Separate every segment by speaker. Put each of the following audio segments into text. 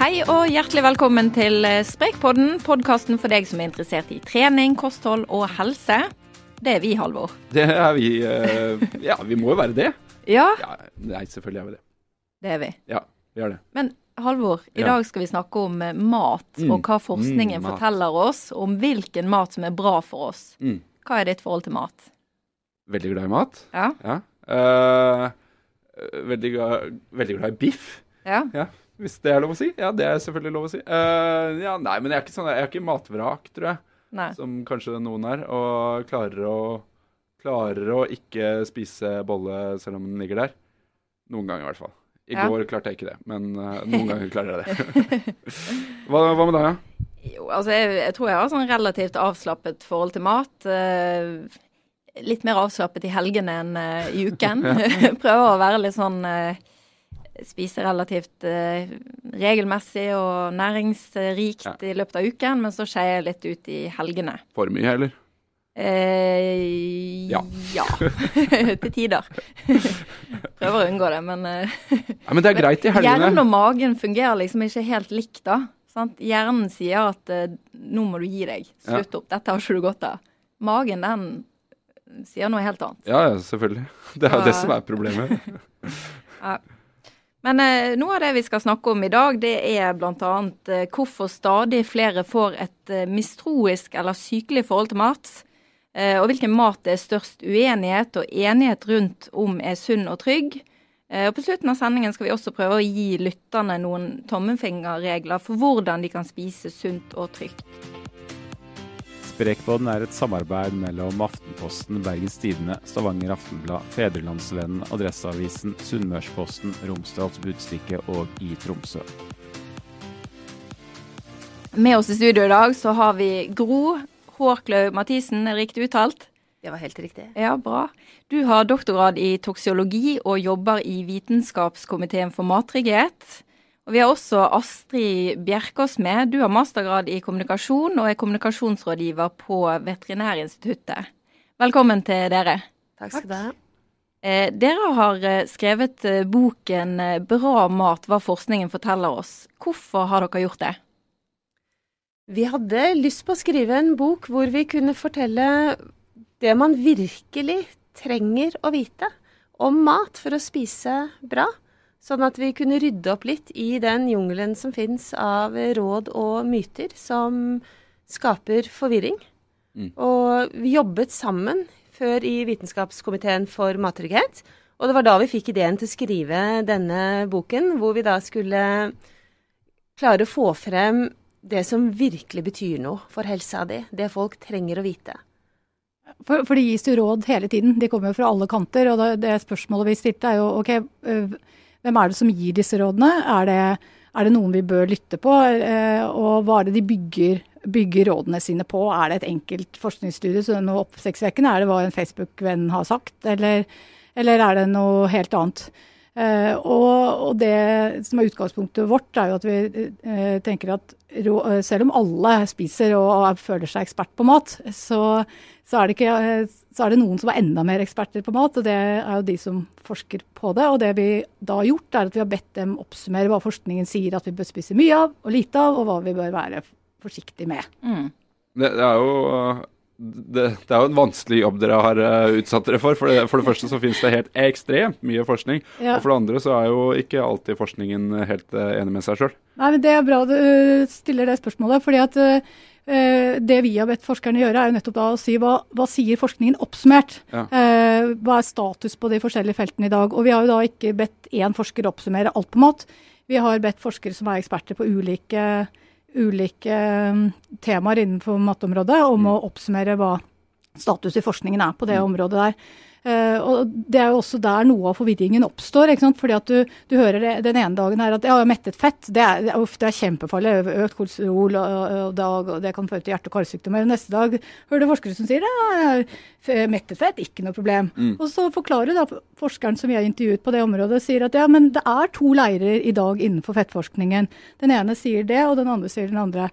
Speaker 1: Hei og hjertelig velkommen til Sprekpodden, podkasten for deg som er interessert i trening, kosthold og helse. Det er vi, Halvor.
Speaker 2: Det er vi. eh, Ja, vi må jo være det.
Speaker 1: Ja,
Speaker 2: Ja, nei, selvfølgelig er vi det.
Speaker 1: det er vi.
Speaker 2: Ja, vi er det.
Speaker 1: Men Halvor, i
Speaker 2: Ja.
Speaker 1: dag skal vi snakke om eh, mat,
Speaker 2: Mm.
Speaker 1: og hva forskningen
Speaker 2: Mm,
Speaker 1: forteller oss om hvilken mat som er bra for oss.
Speaker 2: Mm.
Speaker 1: Hva er ditt forhold til mat?
Speaker 2: Veldig glad i mat.
Speaker 1: Ja?
Speaker 2: Ja. Uh, veldig, glad, veldig glad i biff,
Speaker 1: Ja. Ja?
Speaker 2: Hvis det er lov å si. Ja, det er selvfølgelig lov å si. Uh, ja, nei, men jeg er ikke sånn, jeg er ikke matvrak, tror jeg,
Speaker 1: Nei.
Speaker 2: som kanskje noen er, og klarer å, klarer å ikke spise bolle selv om den ligger der. Noen ganger i hvert fall. I
Speaker 1: Ja.
Speaker 2: går klarte jeg ikke det, men uh, noen ganger klarer jeg det. hva, hva med deg, da?
Speaker 1: Jo, altså jeg, jeg tror jeg har sånn relativt avslappet forhold til mat. Uh, litt mer avslappet i helgene enn uh, i uken. Prøver å være litt sånn eh, Spise relativt eh, regelmessig og næringsrikt
Speaker 2: Ja.
Speaker 1: i løpet av uken, men så skeier jeg litt ut i helgene.
Speaker 2: For mye, eller?
Speaker 1: Eh,
Speaker 2: Ja.
Speaker 1: ja. til tider. Prøver å unngå det, men eh,
Speaker 2: Ja, men det er greit i helgene.
Speaker 1: Hjernen og magen fungerer liksom ikke helt likt, da. Sant? Hjernen sier at eh, nå må du gi deg. Slutt opp. Dette har ikke du godt av. Magen, den sier noe helt annet.
Speaker 2: Ja, ja, selvfølgelig. Det er jo det som er problemet.
Speaker 1: Men eh, noe av det vi skal snakke om i dag, det er bl.a. Eh, hvorfor stadig flere får et eh, mistroisk eller sykelig forhold til mat. Eh, og hvilken mat det er størst uenighet og enighet rundt om er sunn og trygg. Eh, og På slutten av sendingen skal vi også prøve å gi lytterne noen tommelfingerregler for hvordan de kan spise sunt og trygt.
Speaker 3: Sprekpodden er et samarbeid mellom Aftenposten, Bergens Tidende, Stavanger Aftenblad, Fedrelandsvennen, Adresseavisen, Sunnmørsposten, Romsdals Budstikke og i Tromsø.
Speaker 1: Med oss i studio i dag så har vi Gro Hårklaug Mathisen, er riktig uttalt?
Speaker 4: Det var helt riktig.
Speaker 1: Ja, bra. Du har doktorgrad i toksiologi og jobber i Vitenskapskomiteen for mattrygghet. Og vi har også Astrid Bjerkås med. Du har mastergrad i kommunikasjon og er kommunikasjonsrådgiver på Veterinærinstituttet. Velkommen til dere.
Speaker 4: Takk skal du ha.
Speaker 1: Eh, dere har eh, skrevet eh, boken 'Bra mat hva forskningen forteller oss'. Hvorfor har dere gjort det?
Speaker 4: Vi hadde lyst på å skrive en bok hvor vi kunne fortelle det man virkelig trenger å vite om mat for å spise bra. Sånn at vi kunne rydde opp litt i den jungelen som fins av råd og myter som skaper forvirring.
Speaker 2: Mm.
Speaker 4: Og vi jobbet sammen før i Vitenskapskomiteen for mattrygghet. Og det var da vi fikk ideen til å skrive denne boken, hvor vi da skulle klare å få frem det som virkelig betyr noe for helsa di. Det folk trenger å vite.
Speaker 5: For, for det gis jo råd hele tiden. De kommer jo fra alle kanter. Og det, det spørsmålet vi stilte er jo ok, øh, hvem er det som gir disse rådene? Er det, er det noen vi bør lytte på? Eh, og hva er det de bygger, bygger rådene sine på? Er det et enkelt forskningsstudie, så noe oppsiktsvekkende? Er det hva en Facebook-venn har sagt? Eller, eller er det noe helt annet? Eh, og, og det som er utgangspunktet vårt, er jo at vi eh, tenker at selv om alle spiser og føler seg ekspert på mat, så, så, er det ikke, eh, så er det noen som er enda mer eksperter på mat, og det er jo de som forsker på det. Og det vi da har gjort, er at vi har bedt dem oppsummere hva forskningen sier at vi bør spise mye av og lite av, og hva vi bør være forsiktige med.
Speaker 1: Mm.
Speaker 2: Det, det er jo det, det er jo en vanskelig jobb dere har eh, utsatt dere for. For det, for det første så finnes det helt ekstremt mye forskning.
Speaker 5: Ja.
Speaker 2: Og for det andre så er jo ikke alltid forskningen helt eh, enig med seg sjøl.
Speaker 5: Nei, men Det er bra du stiller det spørsmålet. fordi at Det vi har bedt forskerne gjøre, er jo nettopp da å si hva, hva sier forskningen oppsummert.
Speaker 2: Ja.
Speaker 5: Eh, hva er status på de forskjellige feltene i dag. Og Vi har jo da ikke bedt én forsker oppsummere alt på mat. Vi har bedt forskere som er eksperter på ulike, ulike øh, temaer innenfor matområdet, om å oppsummere hva status i forskningen er på det området der. Eh, og Det er jo også der noe av forvirringen oppstår. ikke sant? Fordi at du, du hører det, den ene dagen her at ja, mettet fett det er, det er, uff, det er kjempefarlig. Økt kolesterol og, og, og, det kan føre til hjerte- og karsykdommer. Neste dag hører du forskere som sier ja, f- mettet fett, ikke noe problem. Og så forklarer da forskeren som har intervjuet på det området, sier at ja, men det er to leirer i dag innenfor fettforskningen. Den ene sier det, og den andre sier den andre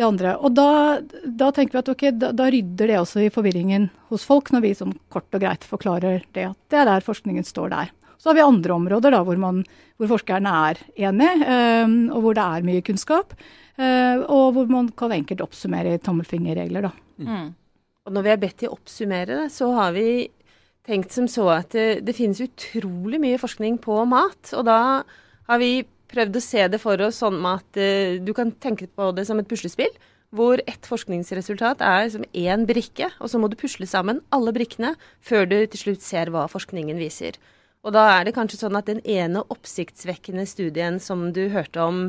Speaker 5: det andre. Og da, da tenker vi at ok, da, da rydder det også i forvirringen hos folk, når vi som kort og greit forklarer det at det er der forskningen står der. Så har vi andre områder da, hvor, man, hvor forskerne er enige, eh, og hvor det er mye kunnskap. Eh, og hvor man kan enkelt oppsummere i tommelfingerregler. Da.
Speaker 1: Mm.
Speaker 4: Og når vi er bedt til å oppsummere det, så har vi tenkt som så at det, det finnes utrolig mye forskning på mat. Og da har vi prøvd å se det for oss sånn at uh, du kan tenke på det som et puslespill. Hvor ett forskningsresultat er som én brikke, og så må du pusle sammen alle brikkene før du til slutt ser hva forskningen viser. Og da er det kanskje sånn at den ene oppsiktsvekkende studien som du hørte om,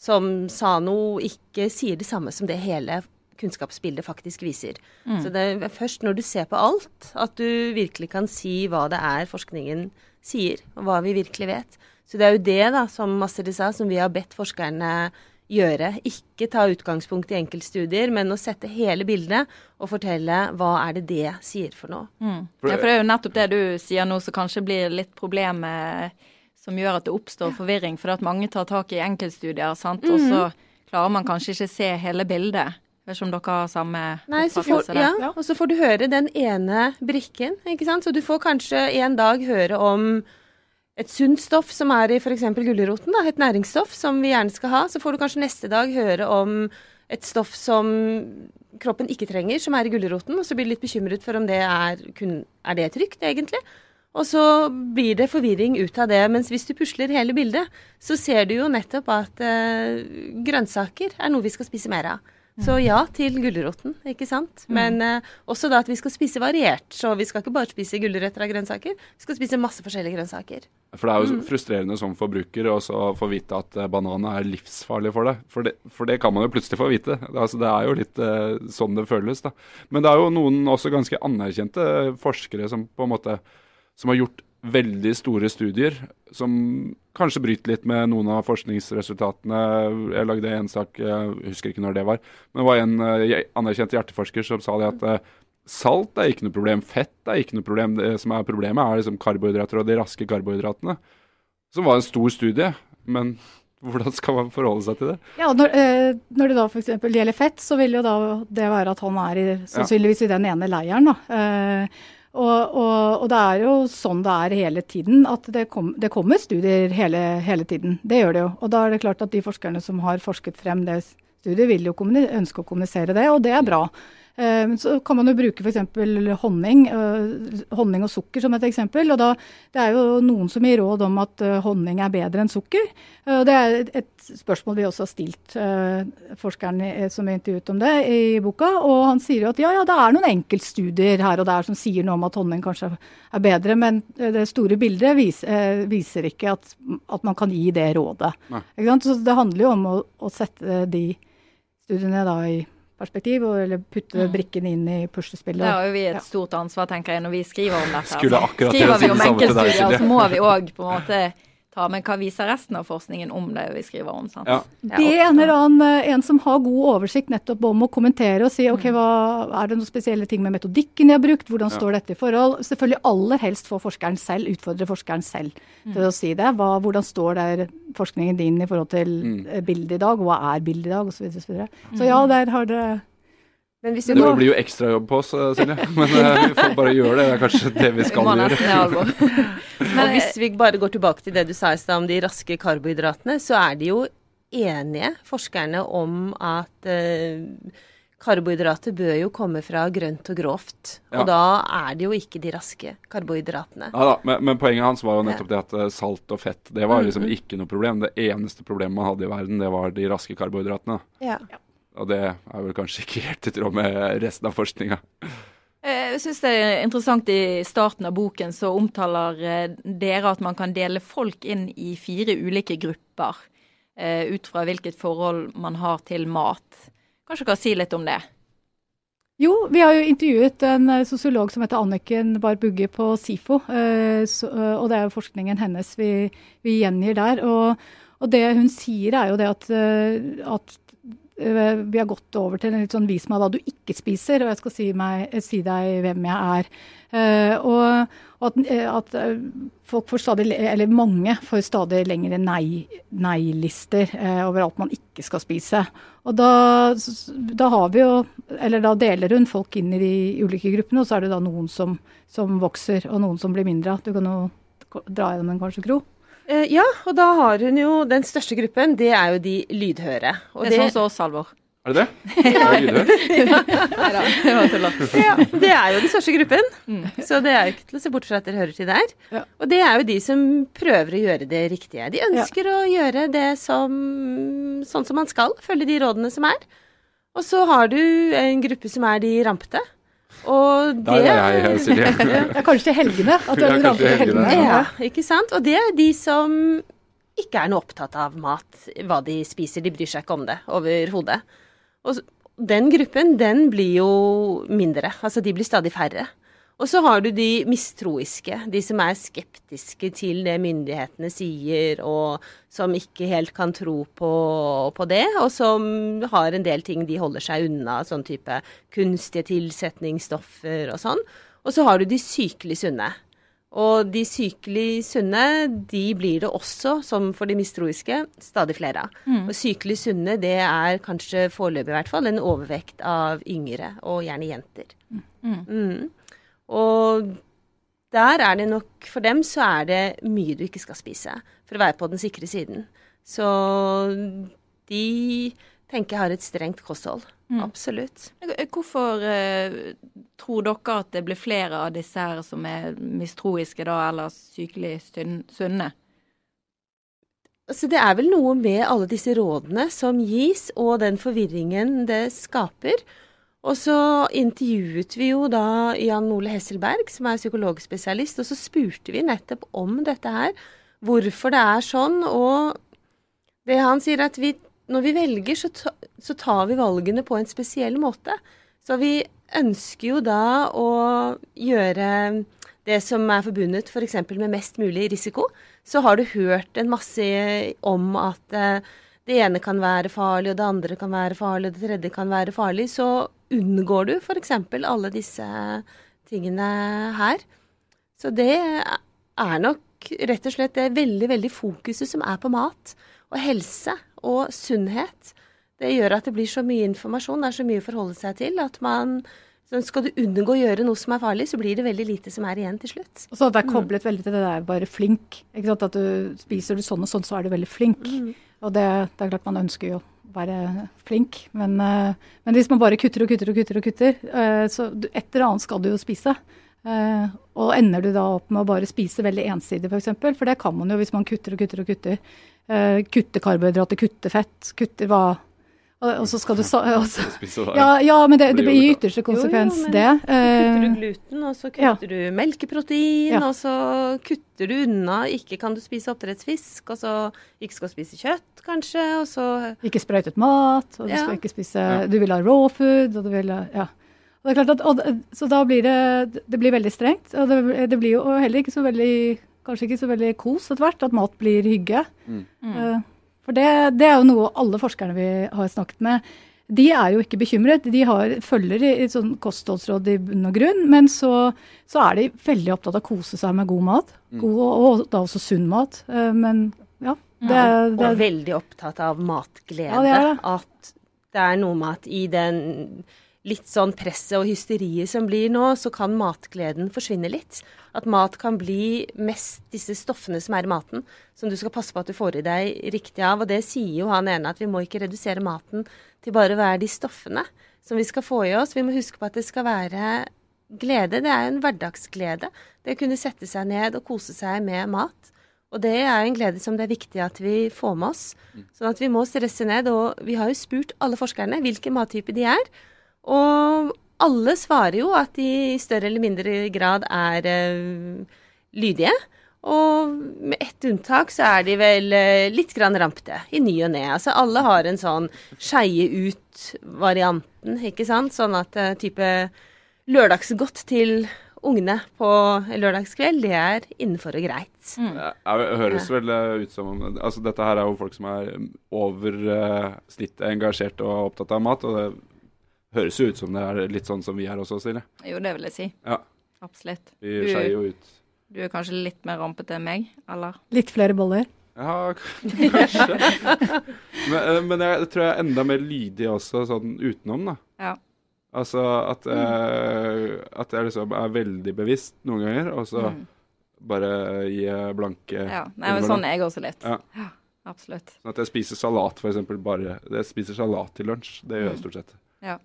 Speaker 4: som sa noe, ikke sier det samme som det hele kunnskapsbildet faktisk viser. Mm. Så det er først når du ser på alt, at du virkelig kan si hva det er forskningen sier, og hva vi virkelig vet. Så det er jo det, da, som Maseri sa, som vi har bedt forskerne gjøre. Ikke ta utgangspunkt i enkeltstudier, men å sette hele bildet og fortelle hva er det det sier for noe.
Speaker 1: Mm. Ja, for det er jo nettopp det du sier nå som kanskje blir litt problemet som gjør at det oppstår forvirring. For at mange tar tak i enkeltstudier, sant? og så mhm. klarer man kanskje ikke se hele bildet. Vet ikke om dere har samme
Speaker 4: Nei, oppfattelse der? Ja, og så får du høre den ene brikken, ikke sant. Så du får kanskje en dag høre om et sunt stoff som er i f.eks. gulroten, et næringsstoff som vi gjerne skal ha, så får du kanskje neste dag høre om et stoff som kroppen ikke trenger, som er i gulroten, og så blir du litt bekymret for om det er, kun, er det trygt, egentlig. Og så blir det forvirring ut av det. Mens hvis du pusler hele bildet, så ser du jo nettopp at eh, grønnsaker er noe vi skal spise mer av. Så ja til gulroten, ikke sant. Mm. Men uh, også da at vi skal spise variert. Så vi skal ikke bare spise gulrøtter av grønnsaker, vi skal spise masse forskjellige grønnsaker.
Speaker 2: For det er jo mm. frustrerende som forbruker å få vite at uh, er livsfarlig for deg. For det, for det, kan man jo plutselig få vite. Altså, det er jo litt uh, sånn det føles, da. Men det er jo noen også ganske anerkjente forskere som på en måte som har gjort veldig store studier som kanskje bryter litt med noen av forskningsresultatene. Jeg lagde en sak, jeg husker ikke når det var, men det var en uh, anerkjent hjerteforsker som sa det at uh, salt er ikke noe problem, fett er ikke noe problem. Det som er problemet, er liksom karbohydrater og de raske karbohydratene. Som var en stor studie, men hvordan skal man forholde seg til det?
Speaker 5: Ja, Når, øh, når det da f.eks. gjelder fett, så vil jo da det være at han er i, sannsynligvis i den ene leiren. da. Eh, og, og, og, det er jo sånn det er hele tiden, at det, kom, det kommer studier hele, hele, tiden. Det gjør det jo. Og da er det klart at de forskerne som har forsket frem det studiet, vil jo ønske å kommunisere det, og det er bra. Eh, så kan man jo bruke f.eks. honning, eh, honning og sukker som et eksempel. og da, Det er jo noen som gir råd om at eh, honning er bedre enn sukker. Det er et spørsmål vi også har stilt forskeren som er intervjuet om det i boka. Og han sier jo at ja, ja, det er noen enkeltstudier her og der som sier noe om at honning kanskje er bedre, men det store bildet viser, viser ikke at, at, man kan gi det rådet. Så det handler jo om å, å sette de studiene da i perspektiv, eller putte mm. brikkene inn i puslespillet.
Speaker 1: Det har jo vi et stort ansvar, tenker jeg, når vi skriver om dette.
Speaker 2: Skulle akkurat
Speaker 1: skriver vi om enkeltstudier, så må vi òg på en måte ta Men hva viser resten av forskningen om det vi skriver om? sant? Ja.
Speaker 5: Det er en eller annen eh, en som har god oversikt nettopp om å kommentere og si ok, mm. hva, er det noen spesielle ting med metodikken jeg har brukt, hvordan står dette i forhold? Selvfølgelig aller helst få forskeren selv, utfordre forskeren selv mm. til å si det. Hva, hvordan står der forskningen din i forhold til mm. Eh, bildet i dag, hva er bildet i dag, osv. Så, videre, så, så ja, der har
Speaker 2: du det nå... blir jo ekstrajobb på oss, eh, Silje. Men uh, vi får bare gjøre det. Det er kanskje det vi skal gjøre.
Speaker 4: og hvis vi bare går tilbake til det du sa i stad om de raske karbohydratene, så er de jo enige, forskerne, om at uh, karbohydrater bør jo komme fra grønt og grovt. Ja. Og da er det jo ikke de raske karbohydratene.
Speaker 2: Ja da, men, men poenget hans var jo nettopp det at salt og fett, det var liksom mm-hmm. ikke noe problem. Det eneste problemet man hadde i verden, det var de raske karbohydratene. Ja. Og det er vel kanskje ikke helt i tråd med resten av forskninga.
Speaker 1: Eh, jeg syns det er interessant i starten av boken så omtaler eh, dere at man kan dele folk inn i fire ulike grupper eh, ut fra hvilket forhold man har til mat. Kanskje dere kan si litt om det?
Speaker 5: Jo, vi har jo intervjuet en sosiolog som heter Anniken Barbugge på SIFO. Og det er jo forskningen hennes vi, vi gjengir der. Og, og, det hun sier er jo det at, at vi har gått over til en litt sånn vis meg hva du ikke spiser, og jeg skal si, meg, si deg hvem jeg er. Uh, og, og at, eh, at, folk får stadig, eller mange får stadig lengre nei-lister nei over alt man ikke skal spise. Og da, da, har vi jo, eller da deler hun folk inn i de ulike gruppene, og så er det da noen som, som vokser, og noen som blir mindre. Du kan jo dra gjennom en kanskje kro.
Speaker 4: Eh, ja, og da har hun jo den største gruppen, det er jo de lydhøre. Og
Speaker 1: Det er sånn som oss, Halvor.
Speaker 2: Er det det? Er det
Speaker 4: ja, det er jo den største gruppen.
Speaker 1: Mm.
Speaker 4: Så det er jo ikke til å se bort fra at dere hører til der.
Speaker 5: Ja.
Speaker 4: Og det er jo de som prøver å gjøre det riktige. De ønsker å gjøre det som, sånn som man skal, følge de rådene som er. Og så har du en gruppe som er de rampete. Og det
Speaker 2: Nei, er jeg, Silje.
Speaker 5: Ja, kanskje til helgene. At du
Speaker 2: Ja, kanskje
Speaker 5: til
Speaker 2: helgene.
Speaker 5: helgene.
Speaker 4: Ja, ikke sant? Og det er de som ikke er noe opptatt av mat, hva de spiser. De bryr seg ikke om det overhodet. Og den gruppen, den blir jo mindre. Altså, de blir stadig færre. Og så har du de mistroiske, de som er skeptiske til det myndighetene sier, og som ikke helt kan tro på, på det, og som har en del ting de holder seg unna, sånn type kunstige tilsetningsstoffer og sånn. Og så har du de sykelig sunne. Og de sykelig sunne, de blir det også, som for de mistroiske, stadig flere av. Og sykelig sunne, det er kanskje foreløpig i hvert fall en overvekt av yngre, og gjerne jenter. Mm. Og der er det nok For dem så er det mye du ikke skal spise for å være på den sikre siden. Så de tenker jeg har et strengt kosthold. Absolutt.
Speaker 1: Hvorfor eh, tror dere at det blir flere av disse her som er mistroiske da, eller sykelig sunne?
Speaker 4: Altså, det er vel noe med alle disse rådene som gis, og den forvirringen det skaper. Og så intervjuet vi jo da Jan Ole Hesselberg, som er psykologspesialist, og så spurte vi nettopp om dette her. Hvorfor det er sånn. Og det han sier, er at vi, når vi velger, så, ta, så tar vi valgene på en spesiell måte. Så vi ønsker jo da å gjøre det som er forbundet f.eks. For med mest mulig risiko. Så har du hørt en masse om at eh, det ene kan være farlig, og det andre kan være farlig, og det tredje kan være farlig. Så unngår du f.eks. alle disse tingene her. Så det er nok rett og slett det veldig, veldig fokuset som er på mat og helse og sunnhet. Det gjør at det blir så mye informasjon, det er så mye å forholde seg til, at man så skal du unngå å gjøre noe som er farlig, så blir det veldig lite som er igjen til slutt.
Speaker 5: Og så det er koblet veldig til det der bare flink. At du spiser du sånn og sånn, så er du veldig flink. Og det, det er klart man ønsker jo være flink, men, eh, men hvis man bare kutter og kutter og kutter, og kutter, eh, så et eller annet skal du jo spise. Eh, og ender du da opp med å bare spise veldig ensidig, f.eks., for, eksempel, for det kan man jo hvis man kutter og kutter og kutter. kutter kutte karbohydrater, kutte fett, kutter hva og, og så skal du sa- og så,
Speaker 2: Spise det.
Speaker 5: ja, ja, men det, det
Speaker 2: Blir
Speaker 5: i
Speaker 2: jo det.
Speaker 5: ytterste
Speaker 4: Jo, jo,
Speaker 5: konsekvens,
Speaker 4: men
Speaker 5: det.
Speaker 4: Så kutter
Speaker 5: Eh,
Speaker 4: du gluten, og så
Speaker 5: ja.
Speaker 4: kutter du melkeprotein,
Speaker 5: Ja.
Speaker 4: og så kutter du unna Ikke kan du spise oppdrettsfisk, og så ikke skal spise kjøtt, kanskje, og så
Speaker 5: Ikke sprøytet mat, og du
Speaker 4: Ja.
Speaker 5: skal ikke spise Du vil ha raw food, og du vil ha Ja. Og det er klart at, og, så da blir det Det blir veldig strengt. Og det, det blir jo heller ikke så veldig Kanskje ikke så veldig kos etter hvert, at mat blir hygge.
Speaker 2: Mm.
Speaker 5: Eh, For det, det er jo noe alle forskerne vi har snakket med de er jo ikke bekymret. De har, følger i, i sånn kostholdsråd i bunn og grunn, men så, så er de veldig opptatt av å kose seg med god mat. God, og, og da også sunn mat. Eh, Men ja. Det, det,
Speaker 4: Og veldig opptatt av matglede.
Speaker 5: Ja, det det.
Speaker 4: At det er noe med at i den litt sånn presset og hysteriet som blir nå, så kan matgleden forsvinne litt. At mat kan bli mest disse stoffene som er i maten, som du skal passe på at du får i deg riktig av. Og det sier jo han ene, at vi må ikke redusere maten til bare å være de stoffene som vi skal få i oss. Vi må huske på at det skal være glede. Det er en hverdagsglede. Det å kunne sette seg ned og kose seg med mat. Og det er en glede som det er viktig at vi får med oss. Sånn at vi må stresse ned. Og vi har jo spurt alle forskerne hvilken mattype de er. Og alle svarer jo at de i større eller mindre grad er uh, lydige. Og med ett unntak så er de vel uh, litt grann rampete i ny og ne. Altså alle har en sånn skeie ut-varianten, ikke sant. Sånn at uh, type lørdagsgodt til ungene på lørdagskveld, det er innenfor og greit.
Speaker 2: Ja, det høres vel ut som om Altså, dette her er jo folk som er over snittet engasjert og opptatt av mat, og det høres jo ut som det er litt sånn som vi er også, Silje.
Speaker 1: Jo, det vil jeg si.
Speaker 2: Ja.
Speaker 1: Absolutt.
Speaker 2: Vi
Speaker 1: Du-
Speaker 2: skeier jo ut.
Speaker 1: Du er kanskje litt mer rampete enn meg, eller?
Speaker 5: litt flere boller.
Speaker 2: Ja, kanskje. men, eh, men jeg tror jeg er enda mer lydig også, sånn utenom, da.
Speaker 1: Ja.
Speaker 2: Altså at, eh, at jeg liksom er veldig bevisst noen ganger, og så
Speaker 1: Mm.
Speaker 2: Bare gi blanke
Speaker 1: Ja, Nei, men sånn er jeg også litt.
Speaker 2: Ja.
Speaker 1: Ja, absolutt.
Speaker 2: Sånn at jeg spiser salat, for eksempel, bare Jeg spiser salat til lunsj. Det gjør jeg
Speaker 1: Mm.
Speaker 2: stort sett.
Speaker 1: Ja.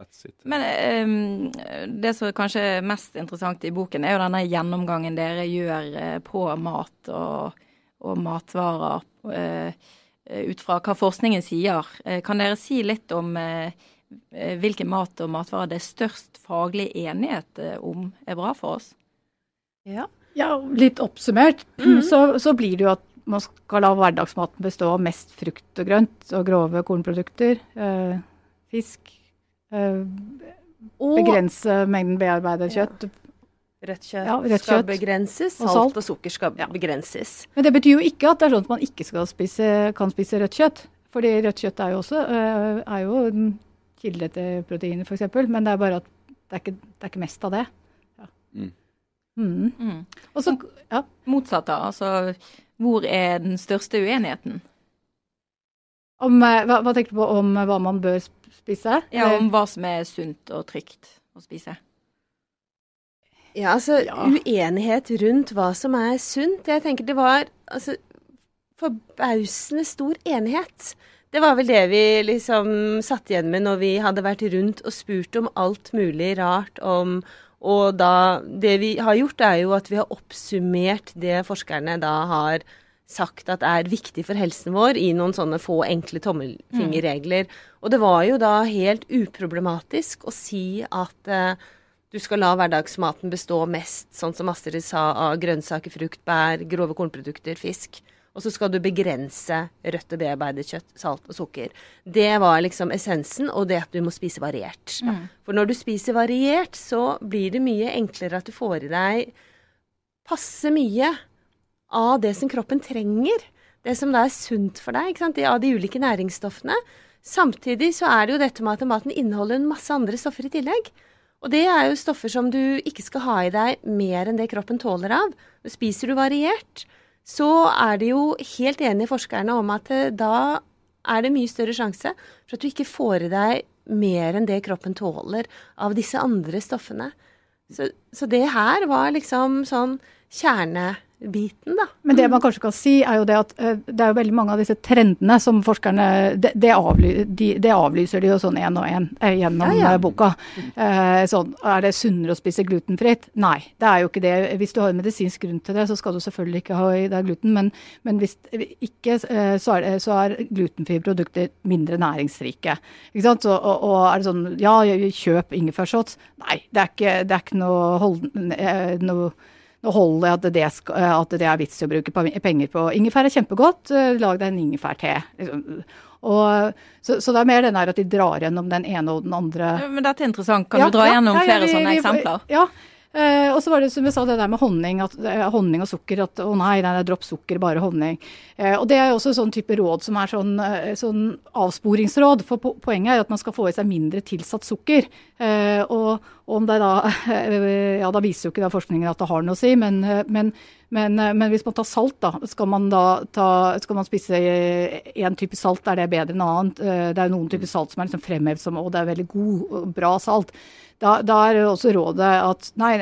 Speaker 2: That's it.
Speaker 1: Men um, det som kanskje er mest interessant i boken, er jo denne gjennomgangen dere gjør eh, på mat og, og matvarer. uh, ut fra hva forskningen sier. Eh, kan dere si litt om eh, hvilken mat og matvarer det er størst faglig enighet om er bra for oss?
Speaker 4: Ja.
Speaker 5: Ja, litt oppsummert så, så blir det jo at man skal la hverdagsmaten bestå av mest frukt og grønt og grove kornprodukter. Eh, fisk. Eh,
Speaker 4: Og
Speaker 5: begrense mengden bearbeidet kjøtt.
Speaker 4: rødt kjøtt,
Speaker 5: Ja, rødt
Speaker 4: skal
Speaker 5: kjøtt.
Speaker 4: begrenses.
Speaker 5: Og
Speaker 4: Salt
Speaker 5: salt.
Speaker 4: og sukker skal
Speaker 5: Ja.
Speaker 4: begrenses.
Speaker 5: Men det betyr jo ikke at det er sånn at man ikke skal spise, kan spise rødt kjøtt. Fordi rødt kjøtt er jo også eh, er jo en kilde til proteiner, f.eks. Men det er bare at det er ikke, det er ikke mest av det. Ja.
Speaker 2: Mm.
Speaker 5: Mm.
Speaker 1: Mm.
Speaker 5: Og så, ja.
Speaker 1: Motsatt, da. Altså, hvor er den største uenigheten?
Speaker 5: Om, eh, hva, hva tenker du på om hva man bør sp- spise?
Speaker 1: Ja, Om hva som er sunt og trygt å spise.
Speaker 4: Ja, altså
Speaker 5: Ja.
Speaker 4: uenighet rundt hva som er sunt. Jeg tenker det var altså forbausende stor enighet. Det var vel det vi liksom satt igjen med når vi hadde vært rundt og spurt om alt mulig rart om Og da Det vi har gjort, er jo at vi har oppsummert det forskerne da har sagt at er viktig for helsen vår, i noen sånne få enkle tommelfingerregler. Og det var jo da helt uproblematisk å si at eh, du skal la hverdagsmaten bestå mest, sånn som Astrid sa, av grønnsaker, frukt, bær, grove kornprodukter, fisk. Og så skal du begrense rødt og bearbeidet kjøtt, salt og sukker. Det var liksom essensen, og det at du må spise variert. For når du spiser variert, så blir det mye enklere at du får i deg passe mye av det som kroppen trenger. Det som da er sunt for deg, av de ulike næringsstoffene. Samtidig så er det jo dette med at maten inneholder en masse andre stoffer i tillegg. Og det er jo stoffer som du ikke skal ha i deg mer enn det kroppen tåler av. Spiser du variert, så er det jo helt enige forskerne om at eh, da er det mye større sjanse for at du ikke får i deg mer enn det kroppen tåler av disse andre stoffene. Så, så det her var liksom sånn kjernebiten, da.
Speaker 5: Men det man kanskje kan si, er jo det at eh, det er jo veldig mange av disse trendene som forskerne Det, det, avly, de, det avlyser de jo sånn én og én eh, gjennom
Speaker 4: Ja, ja.
Speaker 5: eh, boka. Sånn, er det sunnere å spise glutenfritt? Nei, det er jo ikke det. Hvis du har en medisinsk grunn til det, så skal du selvfølgelig ikke ha i deg gluten. Men, men hvis ikke, så er, så er glutenfrie produkter mindre næringsrike. Ikke sant? Så, og, og er det sånn Ja, kjøp ingefærshots. Nei, det er ikke, det er ikke noe, hold, noe nå holder jeg at det, skal, at det er vits i å bruke penger på. Ingefær er kjempegodt, eh, lag deg en ingefærte. Liksom. Og, så, så det er mer den her at de drar gjennom den ene og den andre.
Speaker 1: Men dette er interessant. Kan
Speaker 5: Ja,
Speaker 1: du dra
Speaker 5: ja,
Speaker 1: gjennom
Speaker 5: ja,
Speaker 1: flere sånne eksempler?
Speaker 5: Ja. Eh, og så var det som jeg sa, det der med honning, at, eh, honning og sukker. At å nei, nei, er dropp sukker, bare honning. Eh, og det er jo også sånn type råd som er sånn, sånn avsporingsråd. For poenget er at man skal få i seg mindre tilsatt sukker. Og, om det da Ja, da viser jo ikke da forskningen at det har noe å si, men, men, men, men hvis man tar salt, da, skal man da ta, skal man spise én type salt, er det bedre enn annet? Det er jo noen typer salt som er liksom fremhevet som å, det er veldig god bra salt. Da, da er også rådet at nei,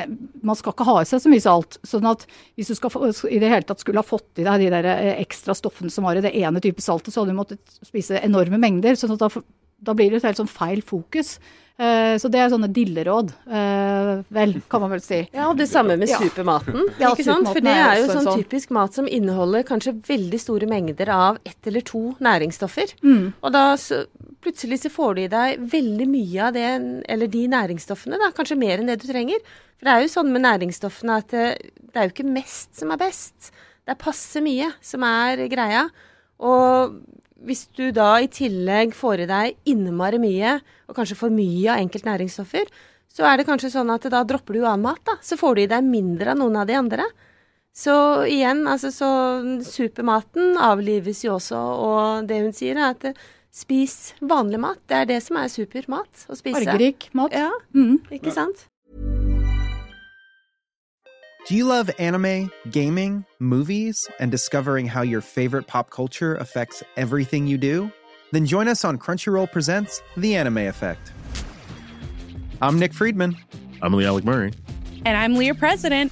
Speaker 5: man skal ikke ha i seg så mye salt. sånn at hvis du skal i det hele tatt skulle ha fått i deg de der eh, ekstra stoffene som var i det ene type saltet, så hadde du måttet spise enorme mengder. sånn at da, da blir det et helt sånn feil fokus. Eh, så det er sånne dilleråd, eh, vel, kan man vel si.
Speaker 4: Ja, og det samme med supermaten.
Speaker 5: Ja,
Speaker 4: ikke sant? For det
Speaker 5: er
Speaker 4: jo sånn
Speaker 5: sånn-
Speaker 4: typisk mat som inneholder kanskje veldig store mengder av ett eller to næringsstoffer.
Speaker 5: Mm.
Speaker 4: Og da plutselig så får du i deg veldig mye av det, eller de næringsstoffene, da, kanskje mer enn det du trenger. For det er jo sånn med næringsstoffene at det, det er jo ikke mest som er best. Det er passe mye som er greia. Og hvis du da i tillegg får i deg innmari mye, og kanskje for mye av enkelt næringsstoffer, så er det kanskje sånn at da dropper du annen mat, da. Så får du i deg mindre av noen av de andre. Så igjen, altså så supermaten avlives jo også, og det hun sier er at eh, spis vanlig mat. Det er det som er supermat å spise.
Speaker 5: Fargerik mat.
Speaker 4: Ja,
Speaker 5: Mm.
Speaker 4: ikke sant?
Speaker 6: Do you love anime, gaming, movies, and discovering how your favorite pop culture affects everything you do? Then join us on Crunchyroll Presents The Anime Effect. I'm Nick Friedman.
Speaker 7: I'm Lee Alec Murray.
Speaker 8: And I'm Leah President.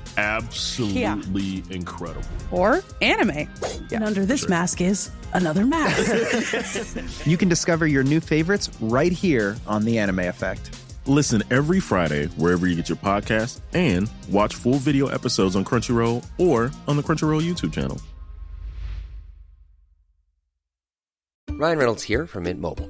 Speaker 9: absolutely incredible.
Speaker 7: Or anime. And under this mask is another mask.
Speaker 6: you can discover your new favorites right here on The Anime Effect.
Speaker 9: Listen every Friday wherever you get your podcast and watch full video episodes on Crunchyroll or on the Crunchyroll YouTube channel.
Speaker 10: Ryan Reynolds here from Mint Mobile.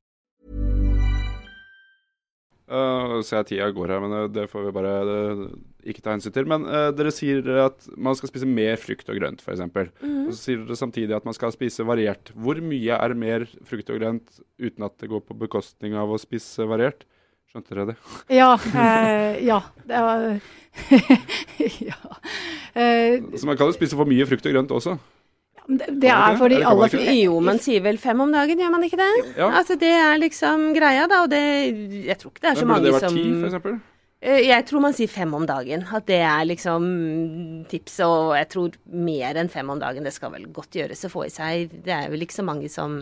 Speaker 2: Uh, ser jeg tida går her, men uh, det får vi bare det, ikke ta hensyn til. Men uh, dere sier at man skal spise mer frukt og grønt, f.eks.
Speaker 4: Mhm.
Speaker 2: Og så sier dere samtidig at man skal spise variert. Hvor mye er mer frukt og grønt uten at det går på bekostning av å spise variert? Skjønte dere det?
Speaker 5: Ja. Eh, ja. Det var Ja. Eh,
Speaker 2: Så man kan jo spise for mye frukt og grønt også.
Speaker 5: Det, er for de aller fleste
Speaker 4: Jo, man sier vel fem om dagen, gjør man ikke det?
Speaker 2: Ja.
Speaker 4: Altså, det er liksom greia, da, og det Jeg tror ikke det er så mange
Speaker 2: Men burde det vært ti, eksempel?
Speaker 4: Eh, Jeg tror man sier fem om dagen. At det er liksom tipset. Og jeg tror mer enn fem om dagen, det skal vel godt gjøres å få i seg. Det er vel ikke så mange som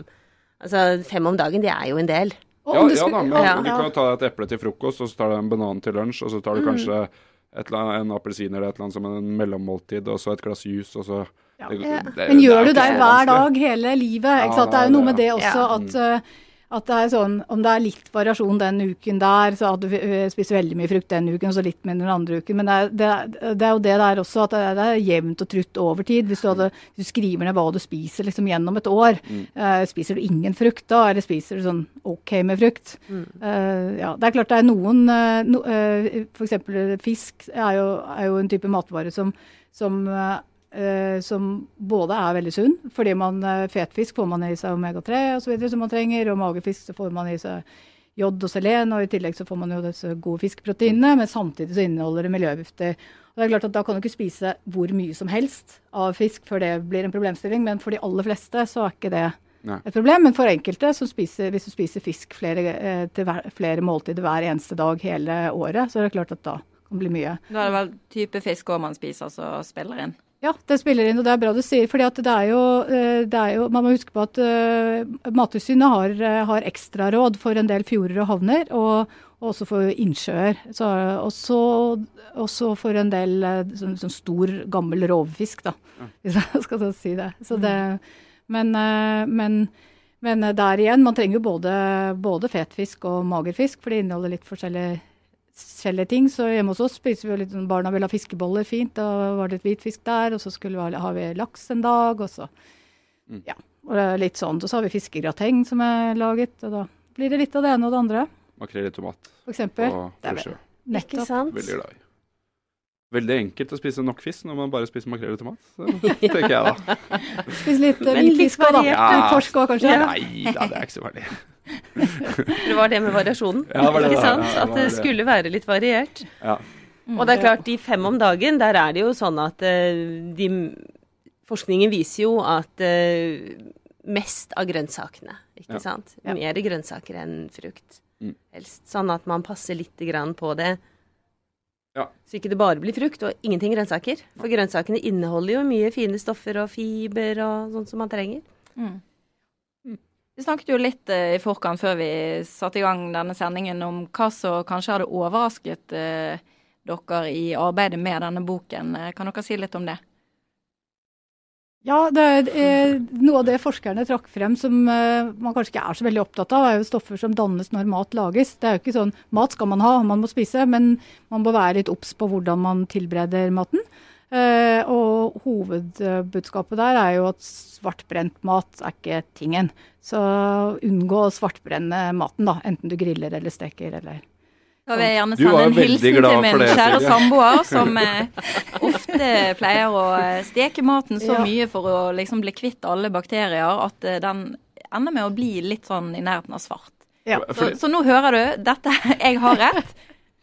Speaker 4: Altså, fem om dagen, det er jo en del.
Speaker 5: Og
Speaker 2: Ja, ja da, men
Speaker 4: Ja.
Speaker 2: du kan jo ta deg et eple til frokost, og så tar du en banan til lunsj, og så tar du
Speaker 4: Mm.
Speaker 2: kanskje et eller annet, en appelsin eller et eller annet som en mellommåltid, og så et glass juice, og så
Speaker 5: Ja. Men gjør
Speaker 2: er
Speaker 5: du det hver dag hele livet? Ikke
Speaker 2: Ja,
Speaker 5: sant? Det er jo noe
Speaker 2: er
Speaker 5: med det
Speaker 2: det.
Speaker 5: også
Speaker 4: Ja.
Speaker 5: at, eh, at det er sånn Om det er litt variasjon den uken der, så at du eh, spiser veldig mye frukt den uken, og så litt mindre den andre uken. Men det er, det er, det er jo det der også, at det er, det er jevnt og trutt over tid. Hvis du, hadde, du skriver ned hva du spiser liksom gjennom et år, eh, spiser du ingen frukt da, eller spiser du sånn OK med frukt? Eh, ja, det er klart det er noen uh, no, uh, F.eks. fisk er jo, er jo en type matvare som, som eh, eh, som både er veldig sunn, fordi man eh, fetfisk får man i seg omega-3 osv. som man trenger, og magefisk så får man i seg jod og selen, og i tillegg så får man jo disse gode fiskeproteinene, men samtidig så inneholder det miljøgifter. Og det er klart at Da kan du ikke spise hvor mye som helst av fisk før det blir en problemstilling, men for de aller fleste så er ikke det
Speaker 2: Nei.
Speaker 5: et problem. Men for enkelte, som spiser, hvis du spiser fisk flere, eh, til hver, flere måltider hver eneste dag hele året, så er det klart at da kan det bli mye.
Speaker 1: Da er det vel type fisk òg man spiser som spiller inn.
Speaker 5: Ja, det spiller inn, og det er bra du sier. fordi at det er jo, eh, det er jo Man må huske på at uh, Mattilsynet har, eh, har ekstraråd for en del fjorder og havner, og, og også for innsjøer. Så, og så- også for en del sånn, sånn stor, gammel rovfisk, da, hvis jeg skal så si det. Så det men, uh, men, men der igjen, man trenger jo både, både fetfisk og magerfisk, for de inneholder litt forskjellige forskjellige ting. Så hjemme hos oss spiser vi jo litt sånn Barna vil ha fiskeboller, fint. Da var det et hvitfisk der. Og så skulle vi ha, har vi laks en dag, og så Ja. Og det er litt sånn. Og så har vi fiskegrateng som er laget, og da blir det litt av det ene og det andre,
Speaker 2: Makrell i tomat
Speaker 5: for eksempel.
Speaker 2: og brødskive.
Speaker 5: Nettopp.
Speaker 4: sant?
Speaker 2: Veldig glad i. Veldig enkelt å spise nok fisk når man bare spiser makrell i tomat, så tenker jeg da.
Speaker 5: Spise litt
Speaker 4: Men
Speaker 5: hvitfisk òg, da. Ja. Torsk òg, kanskje.
Speaker 2: Nei da, det er ikke så farlig.
Speaker 4: Det var det med variasjonen.
Speaker 2: Ja, det var det
Speaker 4: ikke sant?
Speaker 2: Ja, det
Speaker 4: At
Speaker 2: var
Speaker 4: det
Speaker 2: det.
Speaker 4: skulle være litt variert.
Speaker 2: Ja.
Speaker 4: Og det er klart, de fem om dagen, der er det jo sånn at eh, de Forskningen viser jo at eh, mest av grønnsakene, ikke
Speaker 11: Ja.
Speaker 4: sant.
Speaker 11: Ja.
Speaker 4: Mer grønnsaker enn frukt.
Speaker 2: Mm.
Speaker 4: Helst. Sånn at man passer litt grann på det.
Speaker 2: Ja.
Speaker 4: Så ikke det bare blir frukt og ingenting grønnsaker. For grønnsakene inneholder jo mye fine stoffer og fiber og sånt som man trenger.
Speaker 1: Mm. Vi snakket jo litt eh, i forkant før vi satte i gang denne sendingen om hva som kanskje hadde overrasket eh, dere i arbeidet med denne boken. Eh, Kan dere si litt om det?
Speaker 5: Ja, det er, Noe av det forskerne trakk frem som man kanskje ikke er så veldig opptatt av, er jo stoffer som dannes når mat lages. Det er jo ikke sånn Mat skal man ha, man må spise, men man må være litt obs på hvordan man tilbereder maten. Eh, og hovedbudskapet der er jo at svartbrent mat er ikke tingen. Så unngå å svartbrenne maten, da. Enten du griller eller steker eller
Speaker 1: Da vil jeg gjerne sende en hilsen til min
Speaker 2: det,
Speaker 1: kjære samboer, som eh, ofte pleier å eh, steke maten så
Speaker 5: Ja.
Speaker 1: mye for å liksom bli kvitt alle bakterier at eh, den ender med å bli litt sånn i nærheten av svart.
Speaker 5: Ja.
Speaker 1: Så, så nå hører du, dette, jeg har rett.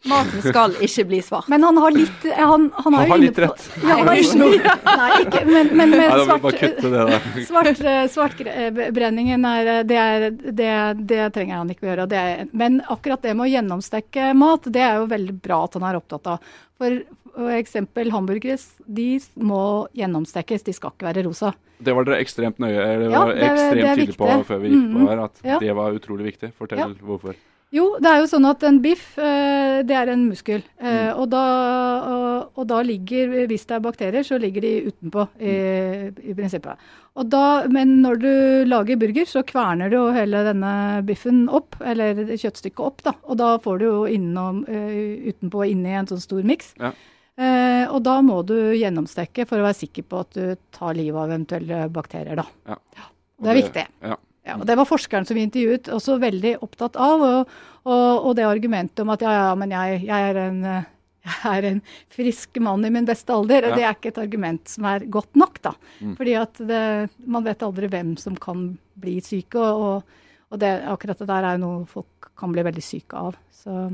Speaker 1: Maten skal ikke bli svart.
Speaker 5: Men han har litt Han, han,
Speaker 2: Han har litt
Speaker 5: på-
Speaker 2: rett.
Speaker 5: Ja, han har ikke noe nei, ikke, men, men med
Speaker 2: Nei,
Speaker 5: svart,
Speaker 2: kutte det
Speaker 5: svart, eh, Svartbrenningen er, eh, det, er, det, det trenger han ikke å gjøre. Det er, men akkurat det med å gjennomstekke mat, det er jo veldig bra at han er opptatt av. For for eksempel hamburgere, de må gjennomstekkes, de skal ikke være rosa.
Speaker 2: Det var dere ekstremt nøye eller
Speaker 5: Ja,
Speaker 2: var
Speaker 5: det-
Speaker 2: ekstremt
Speaker 5: det er
Speaker 2: tydelige på før vi gikk på her, at
Speaker 5: Ja.
Speaker 2: det var utrolig viktig. Fortell
Speaker 5: Ja.
Speaker 2: hvorfor.
Speaker 5: Jo, det er jo sånn at en biff, eh, det er en muskel. Eh,
Speaker 2: Mm.
Speaker 5: og, da, og, og da ligger, hvis det er bakterier, så ligger de utenpå i, i prinsippet. Og da, men når du lager burger, så kverner du jo hele denne biffen opp, eller kjøttstykket opp, da. Og da får du jo innom, eh, utenpå og inni en sånn stor miks.
Speaker 2: Ja.
Speaker 5: Eh, og da må du gjennomstekke for å være sikker på at du tar livet av eventuelle bakterier, da.
Speaker 2: Ja.
Speaker 5: Det er viktig.
Speaker 2: Ja.
Speaker 5: Ja, og Det var forskeren som vi intervjuet også veldig opptatt av. Og, og, og det argumentet om at ja, ja, men jeg, jeg, er en, jeg er en frisk mann i min beste alder.
Speaker 11: Ja.
Speaker 5: Det er ikke et argument som er godt nok, da.
Speaker 11: Mm.
Speaker 5: Fordi at det, man vet aldri hvem som kan bli syke. Og, og det, akkurat det der er jo noe folk kan bli veldig syke av. Så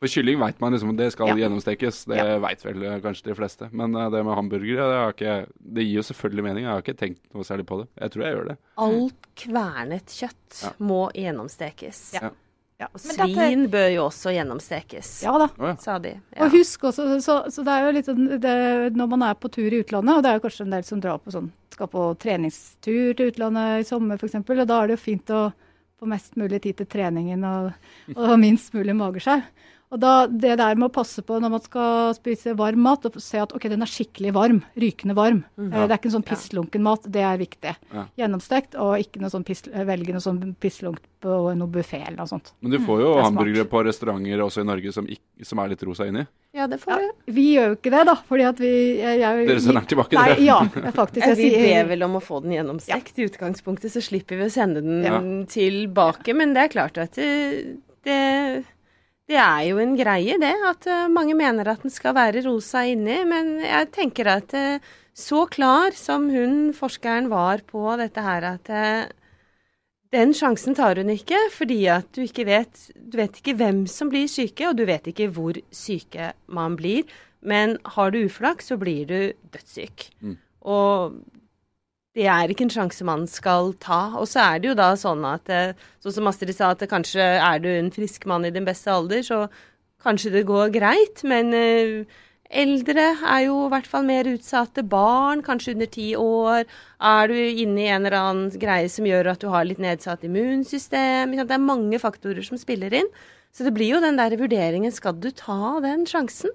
Speaker 2: For kylling veit man liksom det skal
Speaker 5: Ja.
Speaker 2: gjennomstekes. Det
Speaker 5: Ja.
Speaker 2: vet vel eh, kanskje de fleste. Men eh, det med hamburgere, det, har ikke, det gir jo selvfølgelig mening. Jeg har ikke tenkt noe særlig på det. Jeg tror jeg gjør det.
Speaker 4: Alt kvernet kjøtt
Speaker 2: Ja.
Speaker 4: må gjennomstekes.
Speaker 2: Ja.
Speaker 4: Og
Speaker 5: svin dette-
Speaker 4: bør jo også gjennomstekes,
Speaker 5: Ja da.
Speaker 4: sa de. Ja.
Speaker 5: Og husk også, så, så det er jo litt sånn det, Når man er på tur i utlandet, og det er jo kanskje en del som drar på sånn, skal på treningstur til utlandet i sommer f.eks., og da er det jo fint å få mest mulig tid til treningen og, og minst mulig mageskjær. Og da, Det der med å passe på når man skal spise varm mat, og se at ok, den er skikkelig varm, rykende varm.
Speaker 11: Mm.
Speaker 5: Eh, Det er ikke en sånn pisslunken mat, det er viktig.
Speaker 2: Ja.
Speaker 5: Gjennomstekt, og ikke noe sånn piss, velge noe sånn pisslunkt på noe buffé eller noe sånt.
Speaker 2: Men du får jo
Speaker 5: Mm, er
Speaker 2: hamburgere på restauranter også i Norge som, ikke, som er litt rosa inni.
Speaker 4: Ja, det får ja,
Speaker 5: Vi gjør jo ikke det, da. fordi at vi jeg, jeg,
Speaker 2: Dere sender den tilbake,
Speaker 5: Nei,
Speaker 2: dere.
Speaker 5: ja, faktisk. Jeg,
Speaker 4: vi ber vel om å få den gjennomstekt i utgangspunktet, så slipper vi å sende den
Speaker 5: Ja.
Speaker 4: tilbake. Men det er klart at det, det, det er jo en greie, det. At eh, mange mener at den skal være rosa inni. Men jeg tenker at eh, så klar som hun forskeren var på dette her, at eh, den sjansen tar hun ikke, fordi at du ikke vet Du vet ikke hvem som blir syke, og du vet ikke hvor syke man blir. Men har du uflaks, så blir du dødssyk.
Speaker 2: Mm.
Speaker 4: Og det er ikke en sjanse man skal ta. Og så er det jo da sånn at eh, Sånn som Astrid sa, at kanskje er du en frisk mann i din beste alder, så kanskje det går greit. Men eh, eldre er jo i hvert fall mer utsatte. Barn, kanskje under ti år. Er du inne i en eller annen greie som gjør at du har litt nedsatt immunsystem? Det er mange faktorer som spiller inn. Så det blir jo den der vurderingen skal du ta den sjansen?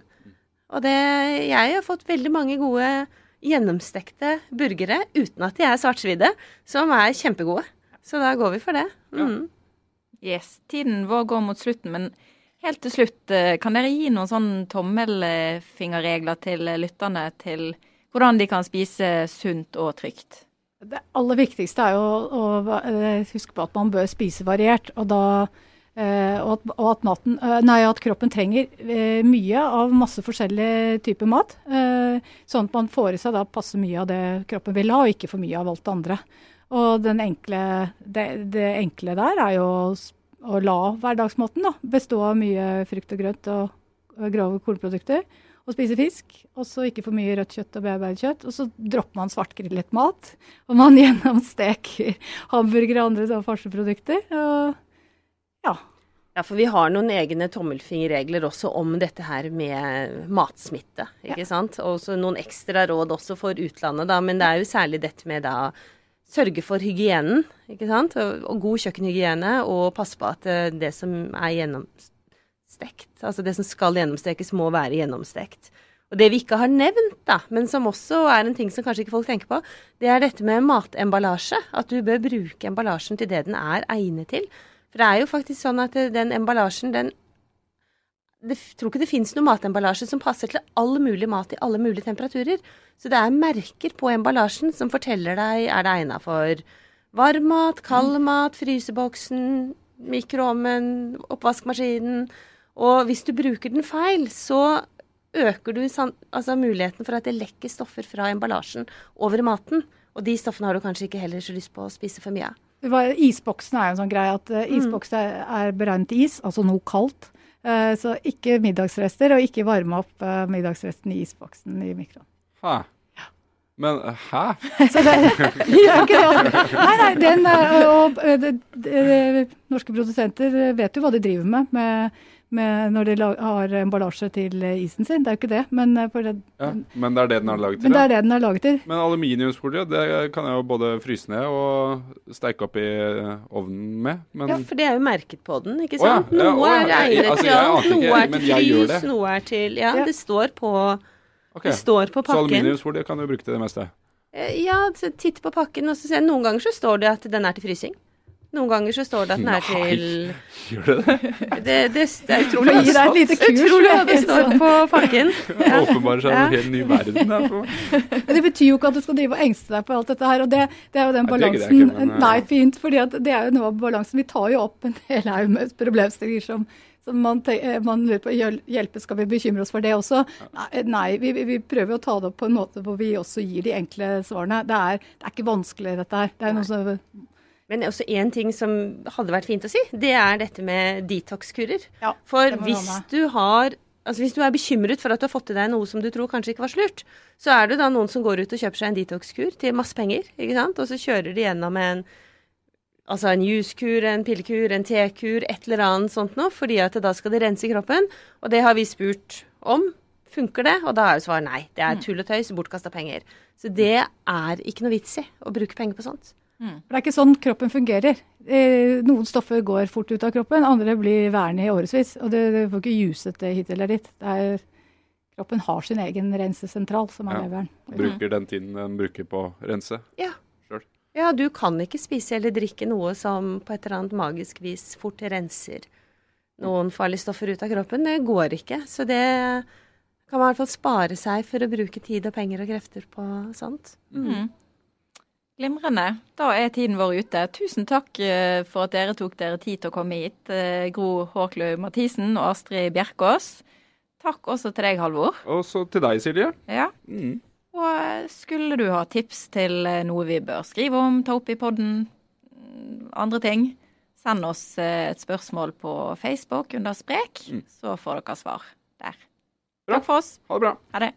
Speaker 4: Og det, jeg har fått veldig mange gode gjennomstekte burgere uten at de er svartsvidde, som er kjempegode. Så da går vi for det. Mm.
Speaker 1: Yes, tiden vår går mot slutten, men helt til slutt, eh, kan dere gi noen sånn tommelfingerregler til lytterne til hvordan de kan spise sunt og trygt?
Speaker 5: Det aller viktigste er jo å, å eh, huske på at man bør spise variert. Og, da, og, at, og at, maten, eh, nei, at kroppen trenger eh, mye av masse forskjellig type mat. eh, sånn at man får i seg da passe mye av det kroppen vil ha, og ikke for mye av alt det andre. Og enkle, det, det enkle der er jo å la hverdagsmaten da, bestå av mye frukt og grønt og, grove kornprodukter. Og spise fisk, og så ikke for mye rødt kjøtt og bearbeidet kjøtt. Og så dropper man svartgrillet mat. Og man gjennomsteker hamburgere og andre farseprodukter. Og ja.
Speaker 4: Ja, for vi har noen egne tommelfingerregler også om dette her med matsmitte, ikke sant. Og så noen ekstra råd også for utlandet, da. Men det er jo særlig dette med da sørge for hygienen, ikke sant. Og, og god kjøkkenhygiene, og passe på at eh, det som er gjennomstekt, altså det som skal gjennomstekes, må være gjennomstekt. Og det vi ikke har nevnt, da, men som også er en ting som kanskje ikke folk tenker på, det er dette med matemballasje. At du bør bruke emballasjen til det den er egnet til. For det er jo faktisk sånn at eh, den emballasjen, den det, tror ikke det finnes noe matemballasje som passer til all mulig mat i alle mulige temperaturer. Så det er merker på emballasjen som forteller deg er det egna for varm mat, kald mat, fryseboksen, mikroovnen, oppvaskmaskinen. Og hvis du bruker den feil, så øker du altså muligheten for at det lekker stoffer fra emballasjen over maten. Og de stoffene har du kanskje ikke heller så lyst på å spise for mye av.
Speaker 5: Det var, isboksen er jo en sånn greie at uh,
Speaker 4: Mm.
Speaker 5: isboksen er, er beregnet til is, altså noe kaldt. Eh, så ikke middagsrester, og ikke varme opp eh, middagsresten i isboksen i mikroen.
Speaker 2: Hæ? Men hæ?
Speaker 5: Så det gjør ikke det. Nei, nei, den, og, og, de, de, de, norske produsenter vet jo hva de driver med, med når de har emballasje til eh, isen sin. Det er jo ikke det, men, eh, for det,
Speaker 2: Ja, men det er det den er laget til?
Speaker 5: men det er det den er laget til.
Speaker 2: Men aluminiumsfolie det kan jeg jo både fryse ned og steike opp i ovnen med. Men
Speaker 4: Ja, for det er jo merket på den, ikke
Speaker 2: ja,
Speaker 4: sant?
Speaker 2: ja, å
Speaker 4: Noe
Speaker 2: ja,
Speaker 4: er egnet
Speaker 2: altså,
Speaker 4: til alt, noe er til frys,
Speaker 2: det.
Speaker 4: noe er til Ja,
Speaker 5: Ja.
Speaker 4: det står på
Speaker 2: okay.
Speaker 4: Det står på
Speaker 2: Så aluminiumsfolie kan du bruke til det meste?
Speaker 4: Eh, Ja, titt på pakken, og så ser jeg noen ganger så står det at den er til frysing. Noen ganger så står det at den er
Speaker 2: Nei.
Speaker 4: til
Speaker 2: Gjør det det?
Speaker 4: Det, det, det er utrolig.
Speaker 5: For gi deg et lite kurs.
Speaker 4: Utrolig hva det står på pakken. Ja.
Speaker 2: Åpenbart
Speaker 4: seg
Speaker 2: en helt ny verden her.
Speaker 5: Men det betyr jo ikke at du skal drive og engste deg for alt dette her. Og det, det er jo den
Speaker 2: Nei,
Speaker 5: balansen
Speaker 2: ikke, men, eh,
Speaker 5: Nei, fint. fordi det er jo noe av balansen. Vi tar jo opp en hel haug med problemstillinger som, som man, eh, man lurer på hjelpe. Skal vi bekymre oss for det også? Nei, nei vi, vi- vi prøver å ta det opp på en måte hvor vi også gir de enkle svarene. Det er, det er ikke vanskelig, dette her. Det er noe som
Speaker 4: Men også én ting som hadde vært fint å si, det er dette med detox-kurer.
Speaker 5: Ja,
Speaker 4: For hvis du har Altså Hvis du er bekymret for at du har fått i deg noe som du tror kanskje ikke var slurt, så er det da noen som går ut og kjøper seg en detox-kur til masse penger, ikke sant? Og så kjører de gjennom en Altså en juskur, en pillekur, en tekur, et eller annet sånt noe, fordi at da skal det rense kroppen. Og det har vi spurt om. Funker det? Og da er jo svaret nei. Det er tull og tøys, bortkasta penger. Så det er ikke noe vits i å bruke penger på sånt.
Speaker 5: For Det er ikke sånn kroppen fungerer. Eh, Noen stoffer går fort ut av kroppen, andre blir værende i årevis. Og det, det får ikke juset det hit eller dit. Det er, kroppen har sin egen rensesentral, som er
Speaker 2: Ja.
Speaker 5: leveren.
Speaker 2: Bruker den tiden den bruker på å rense.
Speaker 4: Ja. Ja, du kan ikke spise eller drikke noe som på et eller annet magisk vis fort renser noen farlige stoffer ut av kroppen. Det går ikke. Så det kan man i hvert fall spare seg for å bruke tid og penger og krefter på sånt.
Speaker 1: Mhm. Glimrende. Da er tiden vår ute. Tusen takk eh, for at dere tok dere tid til å komme hit, eh, Gro Håkløy Mathisen og Astrid Bjerkås. Takk også til deg, Halvor.
Speaker 2: Og så til deg, Silje.
Speaker 1: Ja.
Speaker 2: Mm.
Speaker 1: Og eh, skulle du ha tips til noe vi bør skrive om, ta opp i podden, mm, andre ting, send oss et spørsmål på Facebook under Sprek, så får dere svar der. Takk for oss.
Speaker 2: Ha det bra.
Speaker 1: Ha det.